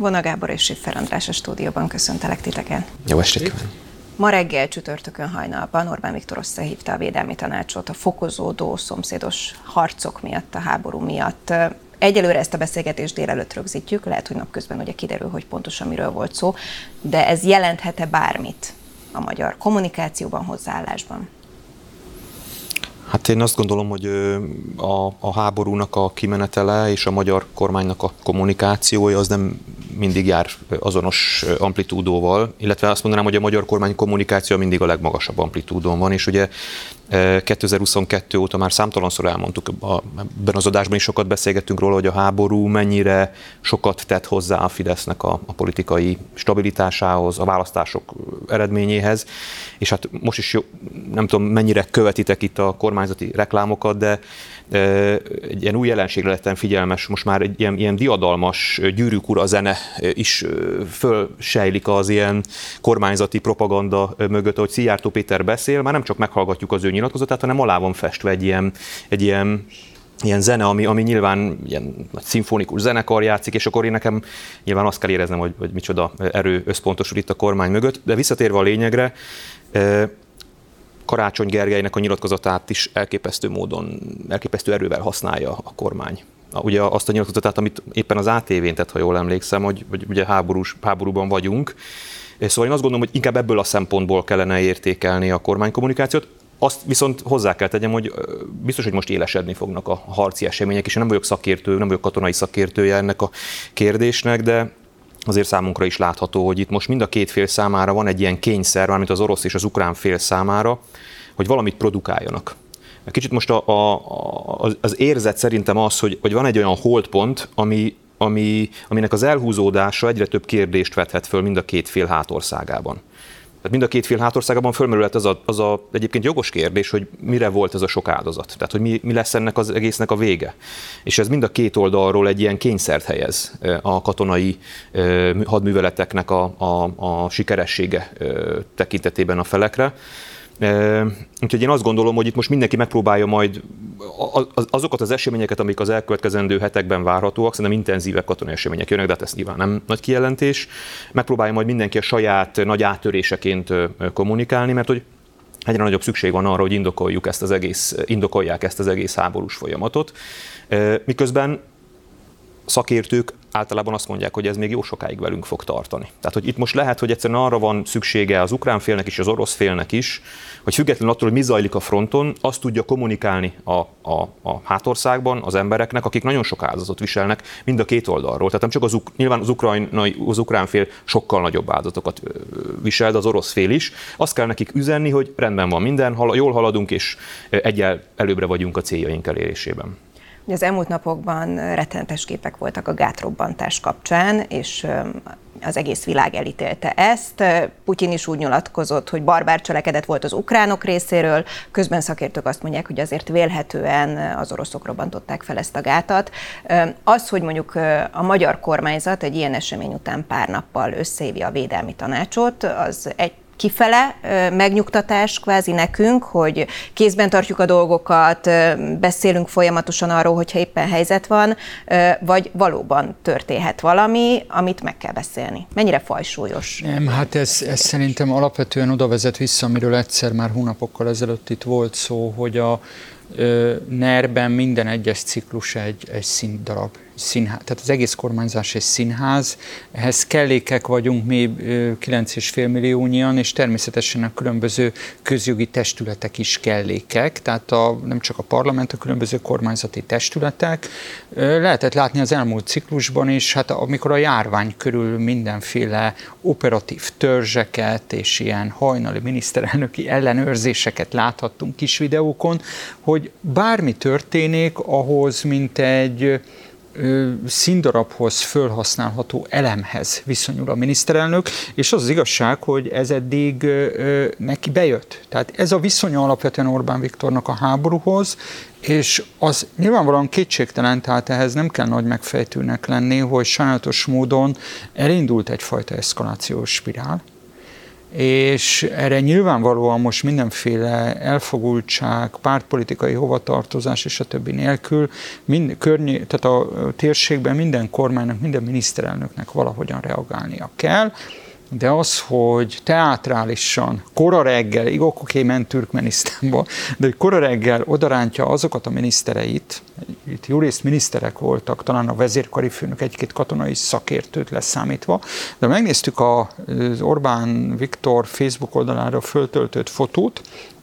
Vona Gábor és Siffer András a stúdióban köszöntelek titeket. Jó estét Ma reggel csütörtökön hajnalban Orbán Viktor összehívta a védelmi tanácsot a fokozódó szomszédos harcok miatt, a háború miatt. Egyelőre ezt a beszélgetést délelőtt rögzítjük, lehet, hogy napközben ugye kiderül, hogy pontosan miről volt szó, de ez jelenthet-e bármit a magyar kommunikációban, hozzáállásban? Hát én azt gondolom, hogy a, a háborúnak a kimenetele és a magyar kormánynak a kommunikációja az nem mindig jár azonos amplitúdóval, illetve azt mondanám, hogy a magyar kormány kommunikáció mindig a legmagasabb amplitúdón van, és ugye 2022 óta már számtalanszor elmondtuk, ebben az adásban is sokat beszélgettünk róla, hogy a háború mennyire sokat tett hozzá a Fidesznek a, a politikai stabilitásához, a választások eredményéhez, és hát most is jó, nem tudom mennyire követitek itt a kormányzati reklámokat, de egy ilyen új jelenségre lettem figyelmes, most már egy ilyen, ilyen diadalmas gyűrűk ura zene is fölsejlik az ilyen kormányzati propaganda mögött, hogy Szijjártó Péter beszél, már nem csak meghallgatjuk az ő nyilatkozatát, hanem alá van festve egy ilyen, egy ilyen ilyen zene, ami, ami nyilván ilyen nagy szimfonikus zenekar játszik, és akkor én nekem nyilván azt kell éreznem, hogy, hogy micsoda erő összpontosul itt a kormány mögött. De visszatérve a lényegre, Karácsony Gergelynek a nyilatkozatát is elképesztő módon, elképesztő erővel használja a kormány. Ugye azt a nyilatkozatát, amit éppen az ATV-n tett, ha jól emlékszem, hogy, hogy ugye háborús, háborúban vagyunk. Szóval én azt gondolom, hogy inkább ebből a szempontból kellene értékelni a kormánykommunikációt. Azt viszont hozzá kell tegyem, hogy biztos, hogy most élesedni fognak a harci események, és én nem vagyok szakértő, nem vagyok katonai szakértője ennek a kérdésnek, de azért számunkra is látható, hogy itt most mind a két fél számára van egy ilyen kényszer, mármint az orosz és az ukrán fél számára, hogy valamit produkáljanak. Kicsit most a, a, az érzet szerintem az, hogy, hogy van egy olyan holdpont, ami, ami, aminek az elhúzódása egyre több kérdést vethet föl mind a két fél hátországában. Tehát mind a két fél hátországában fölmerülhet az a, az a egyébként jogos kérdés, hogy mire volt ez a sok áldozat. Tehát, hogy mi, mi lesz ennek az egésznek a vége. És ez mind a két oldalról egy ilyen kényszert helyez a katonai hadműveleteknek a, a, a sikeressége tekintetében a felekre. Úgyhogy én azt gondolom, hogy itt most mindenki megpróbálja majd azokat az eseményeket, amik az elkövetkezendő hetekben várhatóak, szerintem intenzívek katonai események jönnek, de hát ez nyilván nem nagy kijelentés. Megpróbálja majd mindenki a saját nagy áttöréseként kommunikálni, mert hogy egyre nagyobb szükség van arra, hogy indokoljuk ezt az egész, indokolják ezt az egész háborús folyamatot. Miközben szakértők általában azt mondják, hogy ez még jó sokáig velünk fog tartani. Tehát, hogy itt most lehet, hogy egyszerűen arra van szüksége az ukrán félnek is, az orosz félnek is, hogy függetlenül attól, hogy mi zajlik a fronton, azt tudja kommunikálni a, a, a hátországban az embereknek, akik nagyon sok áldozatot viselnek mind a két oldalról. Tehát nem csak az, nyilván az, ukrajnai, az ukrán fél sokkal nagyobb áldozatokat visel, de az orosz fél is. Azt kell nekik üzenni, hogy rendben van minden, jól haladunk, és egyel előbbre vagyunk a céljaink elérésében. Az elmúlt napokban rettenetes képek voltak a gátrobbantás kapcsán, és az egész világ elítélte ezt. Putyin is úgy nyilatkozott, hogy barbár cselekedet volt az ukránok részéről, közben szakértők azt mondják, hogy azért vélhetően az oroszok robbantották fel ezt a gátat. Az, hogy mondjuk a magyar kormányzat egy ilyen esemény után pár nappal összeévi a védelmi tanácsot, az egy kifele megnyugtatás kvázi nekünk, hogy kézben tartjuk a dolgokat, beszélünk folyamatosan arról, hogyha éppen helyzet van, vagy valóban történhet valami, amit meg kell beszélni. Mennyire fajsúlyos? Nem, hát ez, ez szerintem alapvetően oda vezet vissza, amiről egyszer már hónapokkal ezelőtt itt volt szó, hogy a NER-ben minden egyes ciklus egy, egy színdarab színház, tehát az egész kormányzás egy színház, ehhez kellékek vagyunk mi 9,5 milliónyian, és természetesen a különböző közjogi testületek is kellékek, tehát a, nem csak a parlament, a különböző kormányzati testületek. Lehetett látni az elmúlt ciklusban is, hát amikor a járvány körül mindenféle operatív törzseket és ilyen hajnali miniszterelnöki ellenőrzéseket láthattunk kis videókon, hogy bármi történik, ahhoz mint egy színdarabhoz fölhasználható elemhez viszonyul a miniszterelnök, és az az igazság, hogy ez eddig neki bejött. Tehát ez a viszonya alapvetően Orbán Viktornak a háborúhoz, és az nyilvánvalóan kétségtelen, tehát ehhez nem kell nagy megfejtőnek lenni, hogy sajnálatos módon elindult egyfajta eszkalációs spirál, és erre nyilvánvalóan most mindenféle elfogultság, pártpolitikai hovatartozás és a többi nélkül, mind, környé, tehát a térségben minden kormánynak, minden miniszterelnöknek valahogyan reagálnia kell de az, hogy teátrálisan, kora reggel, oké, ment Türkmenisztánba, de hogy kora reggel odarántja azokat a minisztereit, itt jó részt miniszterek voltak, talán a vezérkari főnök egy-két katonai szakértőt leszámítva, de megnéztük az Orbán Viktor Facebook oldalára föltöltött fotót,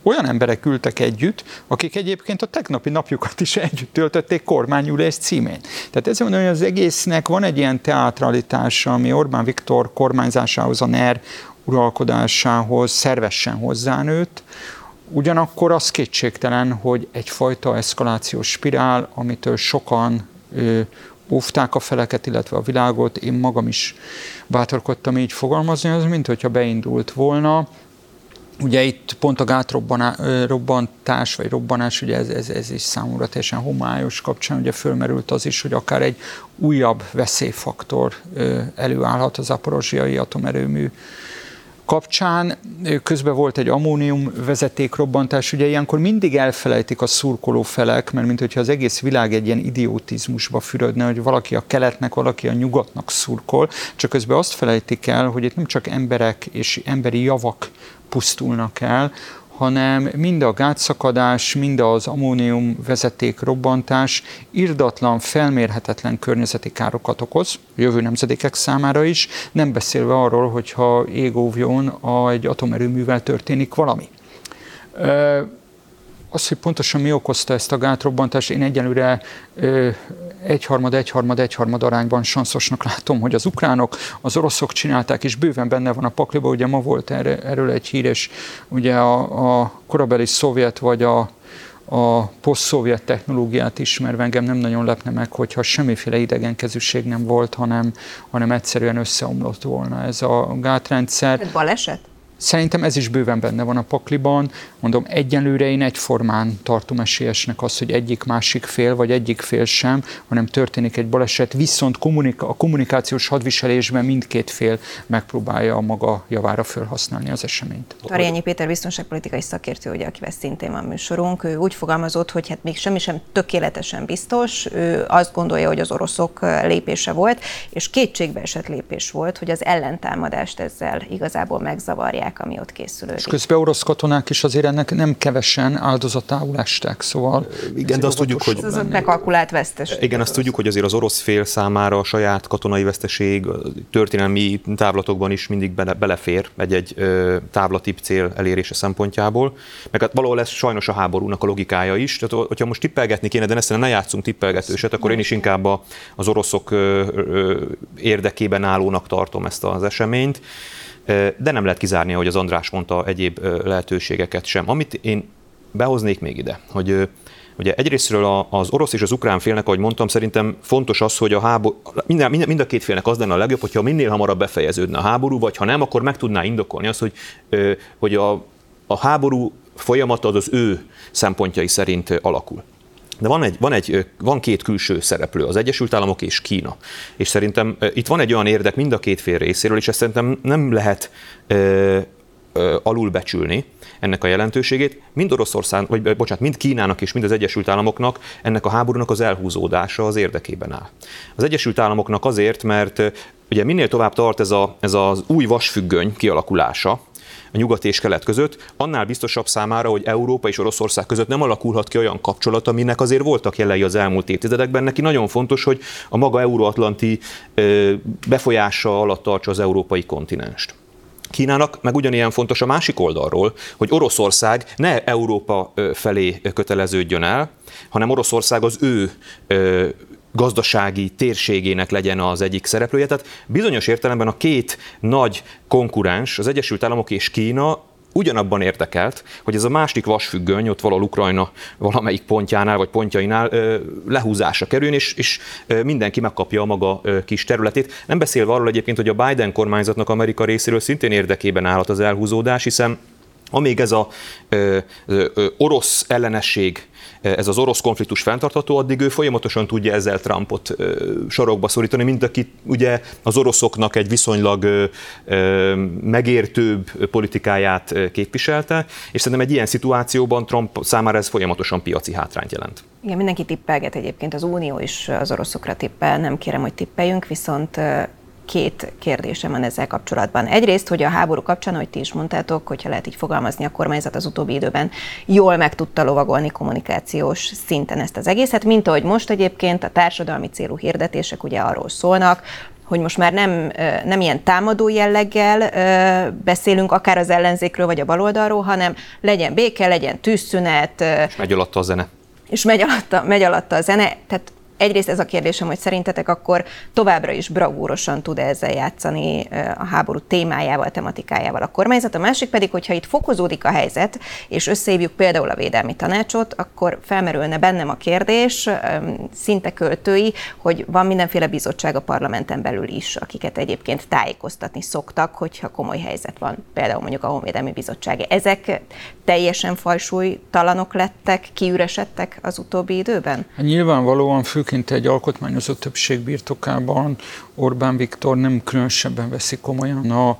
olyan emberek ültek együtt, akik egyébként a tegnapi napjukat is együtt töltötték kormányülés címén. Tehát ez mondom, hogy az egésznek van egy ilyen teatralitása, ami Orbán Viktor kormányzásához, a NER uralkodásához szervesen hozzánőtt, Ugyanakkor az kétségtelen, hogy egyfajta eszkalációs spirál, amitől sokan ö, óvták a feleket, illetve a világot, én magam is bátorkodtam így fogalmazni, az mint hogyha beindult volna, Ugye itt pont a gátrobbantás vagy robbanás, ugye ez, ez, ez is számomra teljesen homályos kapcsán, ugye fölmerült az is, hogy akár egy újabb veszélyfaktor előállhat az aporozsiai atomerőmű kapcsán. Közben volt egy ammónium vezetékrobbantás, ugye ilyenkor mindig elfelejtik a szurkoló felek, mert mint hogyha az egész világ egy ilyen idiotizmusba fürödne, hogy valaki a keletnek, valaki a nyugatnak szurkol, csak közben azt felejtik el, hogy itt nem csak emberek és emberi javak pusztulnak el, hanem mind a gátszakadás, mind az ammónium vezeték robbantás irdatlan, felmérhetetlen környezeti károkat okoz, jövő nemzedékek számára is, nem beszélve arról, hogyha égóvjon a, egy atomerőművel történik valami. Az, hogy pontosan mi okozta ezt a gátrobbantást, én egyelőre egyharmad, egyharmad, egyharmad arányban sanszosnak látom, hogy az ukránok, az oroszok csinálták, és bőven benne van a pakliba, ugye ma volt erre, erről egy híres, ugye a, a korabeli szovjet vagy a, a poszt-szovjet technológiát ismerve engem nem nagyon lepne meg, hogyha semmiféle idegenkezűség nem volt, hanem, hanem egyszerűen összeomlott volna ez a gátrendszer. Baleset? Szerintem ez is bőven benne van a pakliban. Mondom, egyenlőre én egyformán tartom esélyesnek azt, hogy egyik másik fél, vagy egyik fél sem, hanem történik egy baleset, viszont kommunik- a kommunikációs hadviselésben mindkét fél megpróbálja a maga javára felhasználni az eseményt. Tarjányi Péter biztonságpolitikai szakértő, ugye, akivel szintén van műsorunk, ő úgy fogalmazott, hogy hát még semmi sem tökéletesen biztos, ő azt gondolja, hogy az oroszok lépése volt, és kétségbe esett lépés volt, hogy az ellentámadást ezzel igazából megzavarják megtalálják, ami ott készülődik. És közben orosz katonák is azért ennek nem kevesen áldozatául estek, szóval... Igen, de azt tudjuk, hogy... Ez az bekalkulált veszteség. Igen, azt tudjuk, hogy azért az orosz fél számára a saját katonai veszteség történelmi távlatokban is mindig bele, belefér egy-egy távlatibb cél elérése szempontjából. Meg hát valahol ez sajnos a háborúnak a logikája is. Tehát, hogyha most tippelgetni kéne, de ne, ne játszunk tippelgetőset, akkor én is inkább az oroszok érdekében állónak tartom ezt az eseményt de nem lehet kizárni, hogy az András mondta egyéb lehetőségeket sem. Amit én behoznék még ide, hogy Ugye egyrésztről az orosz és az ukrán félnek, ahogy mondtam, szerintem fontos az, hogy a háború, mind, mind, mind a két félnek az lenne a legjobb, hogyha minél hamarabb befejeződne a háború, vagy ha nem, akkor meg tudná indokolni azt, hogy, hogy a, a háború folyamata az az ő szempontjai szerint alakul. De van, egy, van, egy, van két külső szereplő, az Egyesült Államok és Kína. És szerintem itt van egy olyan érdek mind a két fél részéről, és ezt szerintem nem lehet ö, ö, alulbecsülni ennek a jelentőségét. Mind Oroszország, vagy bocsánat, mind Kínának és mind az Egyesült Államoknak ennek a háborúnak az elhúzódása az érdekében áll. Az Egyesült Államoknak azért, mert ugye minél tovább tart ez, a, ez az új vasfüggöny kialakulása, a nyugat és kelet között, annál biztosabb számára, hogy Európa és Oroszország között nem alakulhat ki olyan kapcsolat, aminek azért voltak jelei az elmúlt évtizedekben. Neki nagyon fontos, hogy a maga euróatlanti befolyása alatt tartsa az európai kontinenst. Kínának meg ugyanilyen fontos a másik oldalról, hogy Oroszország ne Európa felé köteleződjön el, hanem Oroszország az ő gazdasági térségének legyen az egyik szereplője. Tehát bizonyos értelemben a két nagy konkurens, az Egyesült Államok és Kína ugyanabban érdekelt, hogy ez a másik vasfüggöny ott valahol Ukrajna valamelyik pontjánál vagy pontjainál lehúzásra kerüljön, és, és mindenki megkapja a maga kis területét. Nem beszélve arról egyébként, hogy a Biden kormányzatnak Amerika részéről szintén érdekében állhat az elhúzódás, hiszen Amíg ez a ö, ö, orosz ellenesség ez az orosz konfliktus fenntartható, addig ő folyamatosan tudja ezzel Trumpot sorokba szorítani, mint aki ugye az oroszoknak egy viszonylag megértőbb politikáját képviselte, és szerintem egy ilyen szituációban Trump számára ez folyamatosan piaci hátrányt jelent. Igen, mindenki tippelget egyébként, az Unió is az oroszokra tippel, nem kérem, hogy tippeljünk, viszont két kérdésem van ezzel kapcsolatban. Egyrészt, hogy a háború kapcsán, hogy ti is mondtátok, hogyha lehet így fogalmazni, a kormányzat az utóbbi időben jól meg tudta lovagolni kommunikációs szinten ezt az egészet, mint ahogy most egyébként a társadalmi célú hirdetések ugye arról szólnak, hogy most már nem, nem ilyen támadó jelleggel beszélünk akár az ellenzékről vagy a baloldalról, hanem legyen béke, legyen tűzszünet. És megy alatta a zene. És megy alatta, megy alatta a zene. Tehát egyrészt ez a kérdésem, hogy szerintetek akkor továbbra is bravúrosan tud ezzel játszani a háború témájával, tematikájával a kormányzat. A másik pedig, hogyha itt fokozódik a helyzet, és összehívjuk például a védelmi tanácsot, akkor felmerülne bennem a kérdés, szinte költői, hogy van mindenféle bizottság a parlamenten belül is, akiket egyébként tájékoztatni szoktak, hogyha komoly helyzet van, például mondjuk a Honvédelmi Bizottság. Ezek teljesen fajsúlytalanok lettek, kiüresedtek az utóbbi időben? Nyilvánvalóan fő főként egy alkotmányozott többség birtokában Orbán Viktor nem különösebben veszi komolyan a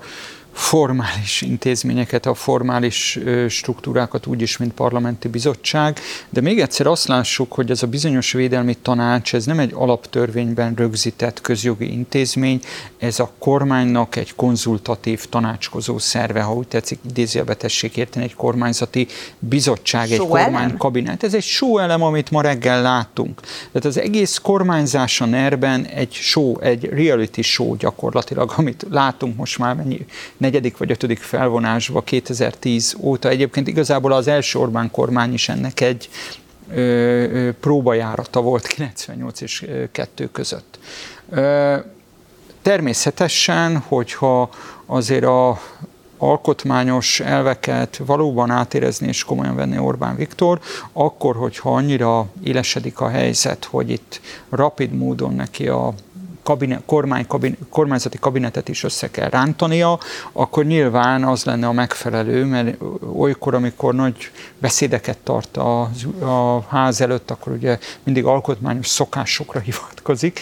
formális intézményeket, a formális struktúrákat úgyis, mint parlamenti bizottság, de még egyszer azt lássuk, hogy ez a bizonyos védelmi tanács, ez nem egy alaptörvényben rögzített közjogi intézmény, ez a kormánynak egy konzultatív tanácskozó szerve, ha úgy tetszik, idézőjelbe tessék érteni, egy kormányzati bizottság, egy kormánykabinet. Ez egy show elem, amit ma reggel látunk. Tehát az egész kormányzás a NER-ben egy show, egy reality show gyakorlatilag, amit látunk most már mennyi, negyedik vagy ötödik felvonásba 2010 óta. Egyébként igazából az első Orbán kormány is ennek egy ö, próbajárata volt 98 és 2 között. Természetesen, hogyha azért a alkotmányos elveket valóban átérezni és komolyan venni Orbán Viktor, akkor, hogyha annyira élesedik a helyzet, hogy itt rapid módon neki a kabinet, kormány, kabinet, kormányzati kabinetet is össze kell rántania, akkor nyilván az lenne a megfelelő, mert olykor, amikor nagy beszédeket tart a, a ház előtt, akkor ugye mindig alkotmányos szokásokra hivatkozik,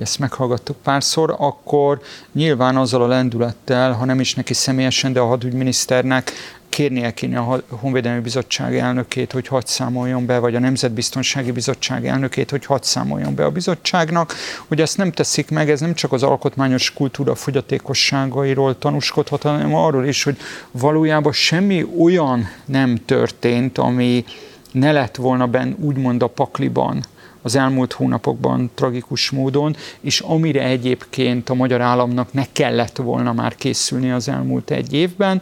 ezt meghallgattuk párszor, akkor nyilván azzal a lendülettel, ha nem is neki személyesen, de a hadügyminiszternek kérnie kéne a Honvédelmi Bizottság elnökét, hogy hadd számoljon be, vagy a Nemzetbiztonsági Bizottság elnökét, hogy hadd számoljon be a bizottságnak. Hogy ezt nem teszik meg, ez nem csak az alkotmányos kultúra fogyatékosságairól tanúskodhat, hanem arról is, hogy valójában semmi olyan nem történt, ami ne lett volna benn úgymond a pakliban, az elmúlt hónapokban tragikus módon, és amire egyébként a magyar államnak ne kellett volna már készülni az elmúlt egy évben,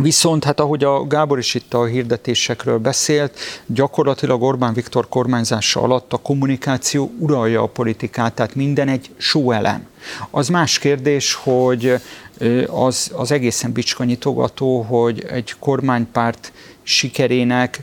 Viszont, hát ahogy a Gábor is itt a hirdetésekről beszélt, gyakorlatilag Orbán Viktor kormányzása alatt a kommunikáció uralja a politikát, tehát minden egy elem. Az más kérdés, hogy az, az egészen bicskanyitogató, hogy egy kormánypárt sikerének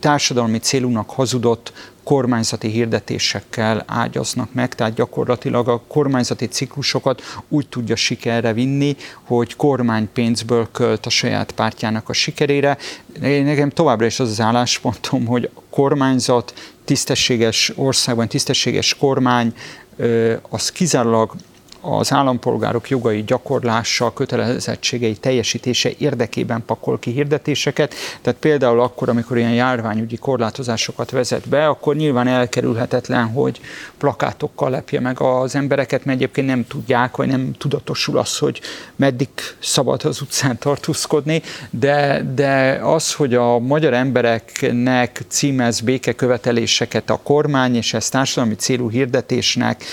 társadalmi célúnak hazudott kormányzati hirdetésekkel ágyaznak meg, tehát gyakorlatilag a kormányzati ciklusokat úgy tudja sikerre vinni, hogy kormánypénzből költ a saját pártjának a sikerére. Nekem továbbra is az az álláspontom, hogy a kormányzat, tisztességes országban, tisztességes kormány, az kizárólag az állampolgárok jogai gyakorlása, kötelezettségei teljesítése érdekében pakol ki hirdetéseket. Tehát például akkor, amikor ilyen járványügyi korlátozásokat vezet be, akkor nyilván elkerülhetetlen, hogy plakátokkal lepje meg az embereket, mert egyébként nem tudják, vagy nem tudatosul az, hogy meddig szabad az utcán tartózkodni, de, de az, hogy a magyar embereknek címez békeköveteléseket a kormány, és ezt társadalmi célú hirdetésnek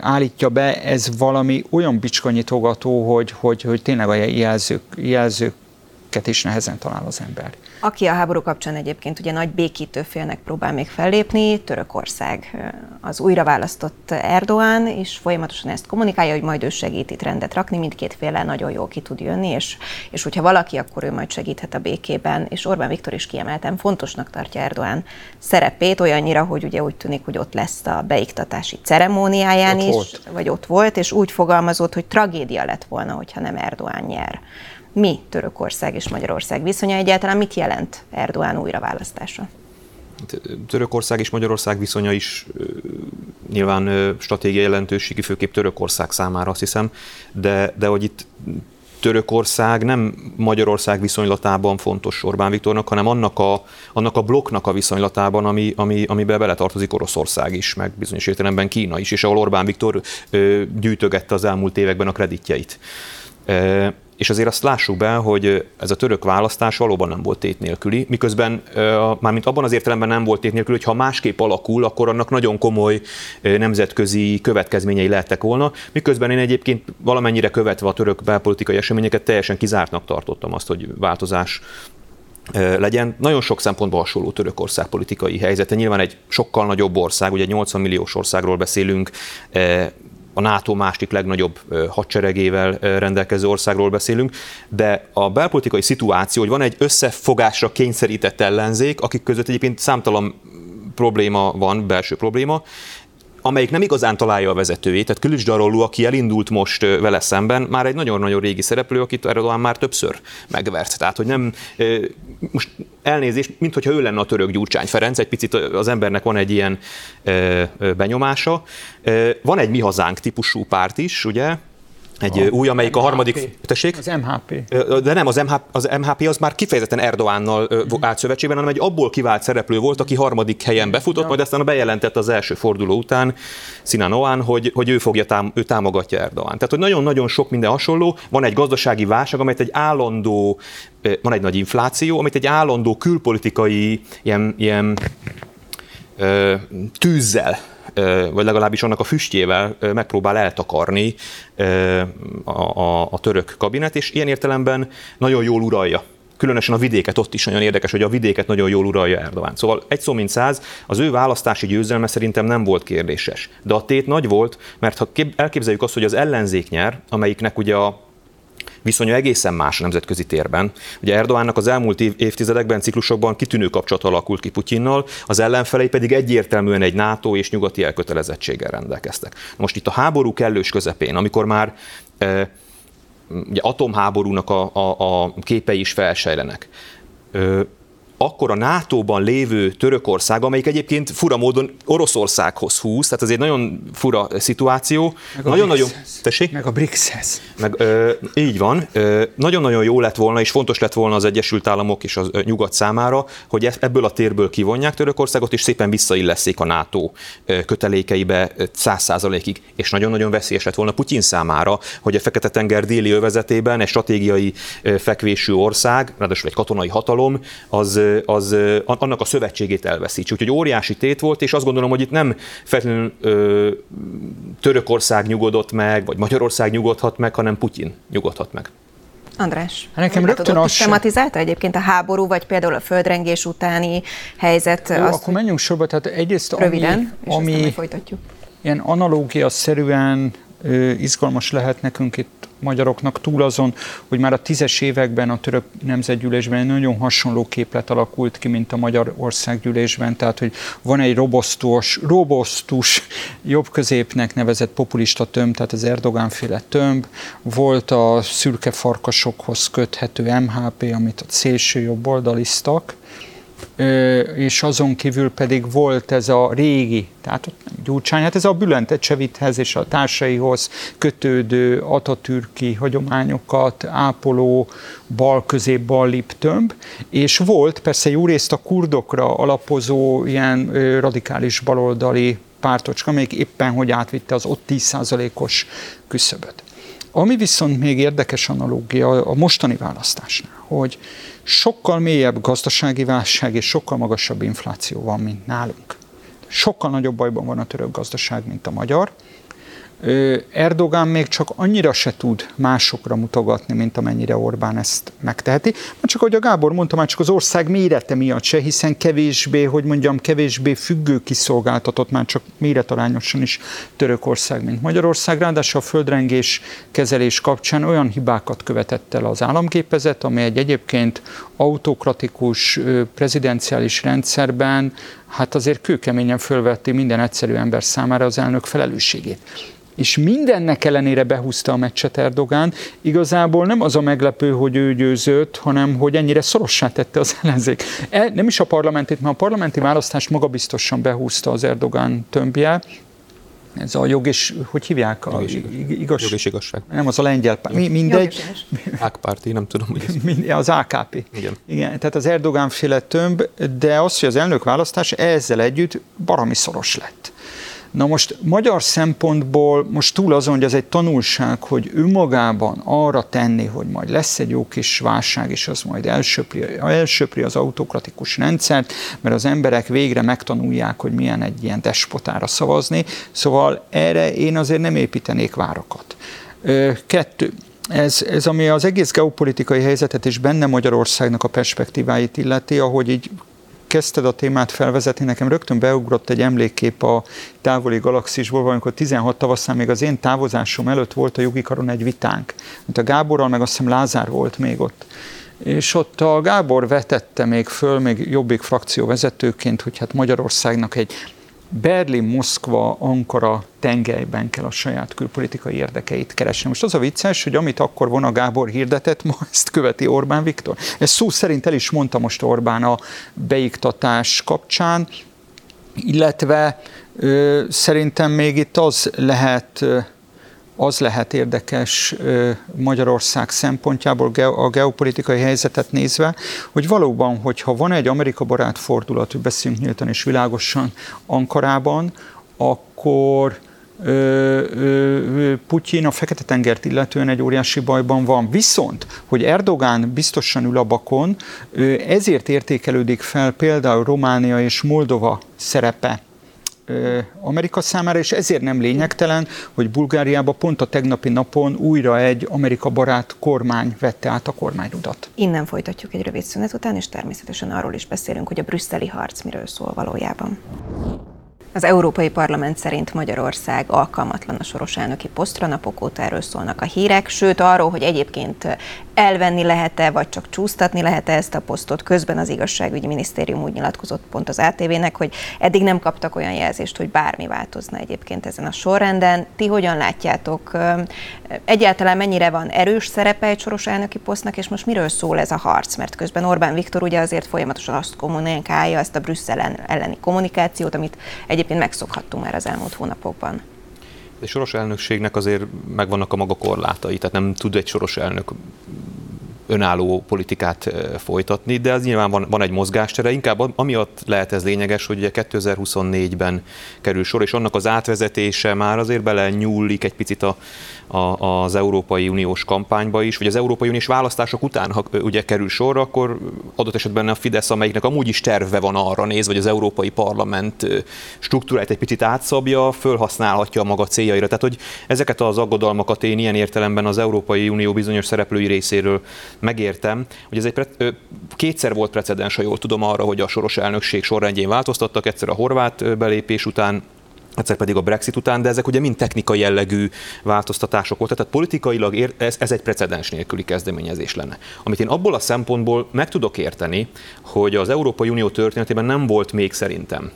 állítja be, ez valami olyan bicskanyitogató, hogy, hogy, hogy tényleg a jelzők, jelzőket is nehezen talál az ember. Aki a háború kapcsán egyébként ugye nagy békítő félnek próbál még fellépni, Törökország. Az újra választott Erdoğan, és folyamatosan ezt kommunikálja, hogy majd ő segít itt rendet rakni, mindkét féle nagyon jól ki tud jönni, és, és hogyha valaki, akkor ő majd segíthet a békében, és Orbán Viktor is kiemelten fontosnak tartja Erdoğan szerepét, olyannyira, hogy ugye úgy tűnik, hogy ott lesz a beiktatási ceremóniáján ott is, volt. vagy ott volt, és úgy fogalmazott, hogy tragédia lett volna, hogyha nem Erdoğan nyer Mi Törökország és Magyarország viszonya egyáltalán mit jelent Erdoğan újraválasztása? Törökország és Magyarország viszonya is nyilván stratégiai jelentőségi, főképp Törökország számára azt hiszem, de, de hogy itt Törökország nem Magyarország viszonylatában fontos Orbán Viktornak, hanem annak a, annak a blokknak a viszonylatában, ami, ami, amiben beletartozik Oroszország is, meg bizonyos értelemben Kína is, és ahol Orbán Viktor ö, gyűjtögette az elmúlt években a kreditjeit. E, és azért azt lássuk be, hogy ez a török választás valóban nem volt tét nélküli, miközben mármint abban az értelemben nem volt tét nélküli, hogy ha másképp alakul, akkor annak nagyon komoly nemzetközi következményei lehettek volna, miközben én egyébként valamennyire követve a török belpolitikai eseményeket teljesen kizártnak tartottam azt, hogy változás legyen. Nagyon sok szempontból hasonló Törökország politikai helyzete. Nyilván egy sokkal nagyobb ország, ugye 80 milliós országról beszélünk, a NATO másik legnagyobb hadseregével rendelkező országról beszélünk, de a belpolitikai szituáció, hogy van egy összefogásra kényszerített ellenzék, akik között egyébként számtalan probléma van, belső probléma, amelyik nem igazán találja a vezetőjét, tehát Külücs Darollu, aki elindult most vele szemben, már egy nagyon-nagyon régi szereplő, akit Erdogan már többször megvert. Tehát, hogy nem, most elnézést, mint hogyha ő lenne a török Gyurcsány Ferenc, egy picit az embernek van egy ilyen benyomása. Van egy mi hazánk típusú párt is, ugye, egy a új, amelyik MHP. a harmadik... Tessék? Az MHP. De nem, az MHP, az MHP az már kifejezetten Erdoánnal uh-huh. állt szövetségben, hanem egy abból kivált szereplő volt, aki harmadik helyen befutott, ja. majd aztán bejelentett az első forduló után Sinan Oán, hogy, hogy ő, fogja tám, ő támogatja Erdoğan. Tehát, hogy nagyon-nagyon sok minden hasonló. Van egy gazdasági válság, amelyet egy állandó, van egy nagy infláció, amit egy állandó külpolitikai ilyen, ilyen tűzzel vagy legalábbis annak a füstjével megpróbál eltakarni a, a, a török kabinet, és ilyen értelemben nagyon jól uralja különösen a vidéket, ott is nagyon érdekes, hogy a vidéket nagyon jól uralja Erdogán. Szóval egy szó mint száz, az ő választási győzelme szerintem nem volt kérdéses. De a tét nagy volt, mert ha elképzeljük azt, hogy az ellenzék nyer, amelyiknek ugye a viszonya egészen más a nemzetközi térben. Ugye Erdoánnak az elmúlt év, évtizedekben, ciklusokban kitűnő kapcsolat alakult ki Putyinnal, az ellenfelei pedig egyértelműen egy NATO és nyugati elkötelezettséggel rendelkeztek. Most itt a háború kellős közepén, amikor már e, ugye atomháborúnak a, a, a képei is felsejlenek, e, akkor a NATO-ban lévő Törökország, amelyik egyébként fura módon Oroszországhoz húz, tehát ez egy nagyon fura szituáció. Nagyon-nagyon... Tessék? Meg a BRICS-hez. Meg, ö, így van. Nagyon-nagyon jó lett volna, és fontos lett volna az Egyesült Államok és a nyugat számára, hogy e- ebből a térből kivonják Törökországot, és szépen visszailleszék a NATO kötelékeibe száz százalékig. És nagyon-nagyon veszélyes lett volna Putyin számára, hogy a Fekete-tenger déli övezetében egy stratégiai fekvésű ország, ráadásul egy katonai hatalom, az az annak a szövetségét elveszíts. Úgyhogy óriási tét volt, és azt gondolom, hogy itt nem feltétlenül ö, Törökország nyugodott meg, vagy Magyarország nyugodhat meg, hanem Putyin nyugodhat meg. András, hát nekem rögtön az tematizálta egyébként a háború, vagy például a földrengés utáni helyzet? Jó, azt, akkor menjünk sorba, tehát egyrészt röviden, ami, ami folytatjuk. ilyen analógia szerűen izgalmas lehet nekünk itt magyaroknak túl azon, hogy már a tízes években a török nemzetgyűlésben egy nagyon hasonló képlet alakult ki, mint a magyar országgyűlésben, tehát hogy van egy robosztus, robosztus jobb-középnek nevezett populista tömb, tehát az Erdogán féle tömb, volt a szürke farkasokhoz köthető MHP, amit a szélső jobboldalisztak, és azon kívül pedig volt ez a régi, tehát ott nem Gyurcsány, hát ez a Bülent Ecsevithez és a társaihoz kötődő atatürki hagyományokat ápoló bal közép bal tömb, és volt persze jó részt a kurdokra alapozó ilyen radikális baloldali pártocska, amelyik éppen hogy átvitte az ott 10%-os küszöböt. Ami viszont még érdekes analógia a mostani választásnál, hogy sokkal mélyebb gazdasági válság és sokkal magasabb infláció van, mint nálunk. Sokkal nagyobb bajban van a török gazdaság, mint a magyar. Erdogán még csak annyira se tud másokra mutogatni, mint amennyire Orbán ezt megteheti. Mert csak ahogy a Gábor mondta, már csak az ország mérete miatt se, hiszen kevésbé, hogy mondjam, kevésbé függő kiszolgáltatott már csak méretarányosan is Törökország, mint Magyarország. Ráadásul a földrengés kezelés kapcsán olyan hibákat követett el az államképezet, ami egy egyébként autokratikus prezidenciális rendszerben hát azért kőkeményen fölvetti minden egyszerű ember számára az elnök felelősségét és mindennek ellenére behúzta a meccset Erdogán. Igazából nem az a meglepő, hogy ő győzött, hanem hogy ennyire szorossá tette az ellenzék. E, nem is a parlamentit, mert a parlamenti választást magabiztosan behúzta az Erdogán tömbje, ez a jog és, hogy hívják? A, jog és, igaz, jog és igazság. Nem, az a lengyel Mi, mindegy. Ákpárti, nem tudom, hogy ez. Mind, az AKP. Igen. Igen. Tehát az Erdogán féle tömb, de az, hogy az elnök választás ezzel együtt barami szoros lett. Na most magyar szempontból most túl azon, hogy ez egy tanulság, hogy önmagában arra tenni, hogy majd lesz egy jó kis válság, és az majd elsöpri, elsöpri az autokratikus rendszert, mert az emberek végre megtanulják, hogy milyen egy ilyen despotára szavazni. Szóval erre én azért nem építenék várakat. Kettő. Ez, ez, ami az egész geopolitikai helyzetet és benne Magyarországnak a perspektíváit illeti, ahogy így kezdted a témát felvezetni, nekem rögtön beugrott egy emlékkép a távoli galaxisból, amikor 16 tavaszán még az én távozásom előtt volt a jogi karon egy vitánk. Mint a Gáborral, meg azt hiszem Lázár volt még ott. És ott a Gábor vetette még föl, még Jobbik frakció vezetőként, hogy hát Magyarországnak egy Berlin, Moszkva, Ankara tengelyben kell a saját külpolitikai érdekeit keresni. Most az a vicces, hogy amit akkor von a Gábor hirdetett, ma ezt követi Orbán Viktor. Ez szó szerint el is mondta most Orbán a beiktatás kapcsán, illetve ö, szerintem még itt az lehet ö, az lehet érdekes Magyarország szempontjából a geopolitikai helyzetet nézve, hogy valóban, hogyha van egy Amerika barát fordulat, hogy beszéljünk nyíltan és világosan Ankarában, akkor Putyin a Fekete-tengert illetően egy óriási bajban van. Viszont, hogy Erdogán biztosan ül a bakon, ezért értékelődik fel például Románia és Moldova szerepe Amerika számára, és ezért nem lényegtelen, hogy Bulgáriában pont a tegnapi napon újra egy Amerika barát kormány vette át a kormányudat. Innen folytatjuk egy rövid szünet után, és természetesen arról is beszélünk, hogy a brüsszeli harc miről szól valójában. Az Európai Parlament szerint Magyarország alkalmatlan a soros elnöki posztra, napok óta erről szólnak a hírek, sőt arról, hogy egyébként elvenni lehet-e, vagy csak csúsztatni lehet-e ezt a posztot. Közben az igazságügyi minisztérium úgy nyilatkozott pont az ATV-nek, hogy eddig nem kaptak olyan jelzést, hogy bármi változna egyébként ezen a sorrenden. Ti hogyan látjátok? Egyáltalán mennyire van erős szerepe egy soros elnöki posztnak, és most miről szól ez a harc? Mert közben Orbán Viktor ugye azért folyamatosan azt kommunikálja, ezt a Brüsszel elleni kommunikációt, amit egyébként megszokhattunk már az elmúlt hónapokban. Egy soros elnökségnek azért megvannak a maga korlátai, tehát nem tud egy soros elnök önálló politikát folytatni, de az nyilván van, van egy mozgástere, inkább amiatt lehet ez lényeges, hogy ugye 2024-ben kerül sor, és annak az átvezetése már azért bele nyúlik egy picit a, a, az Európai Uniós kampányba is, vagy az Európai Uniós választások után, ha ugye kerül sor, akkor adott esetben a Fidesz, amelyiknek amúgy is terve van arra néz, hogy az Európai Parlament struktúráját egy picit átszabja, fölhasználhatja a maga céljaira. Tehát, hogy ezeket az aggodalmakat én ilyen értelemben az Európai Unió bizonyos szereplői részéről megértem, hogy ez egy pre- kétszer volt precedens, ha jól tudom arra, hogy a soros elnökség sorrendjén változtattak, egyszer a horvát belépés után, egyszer pedig a Brexit után, de ezek ugye mind technikai jellegű változtatások voltak, tehát politikailag ez, ez egy precedens nélküli kezdeményezés lenne. Amit én abból a szempontból meg tudok érteni, hogy az Európai Unió történetében nem volt még szerintem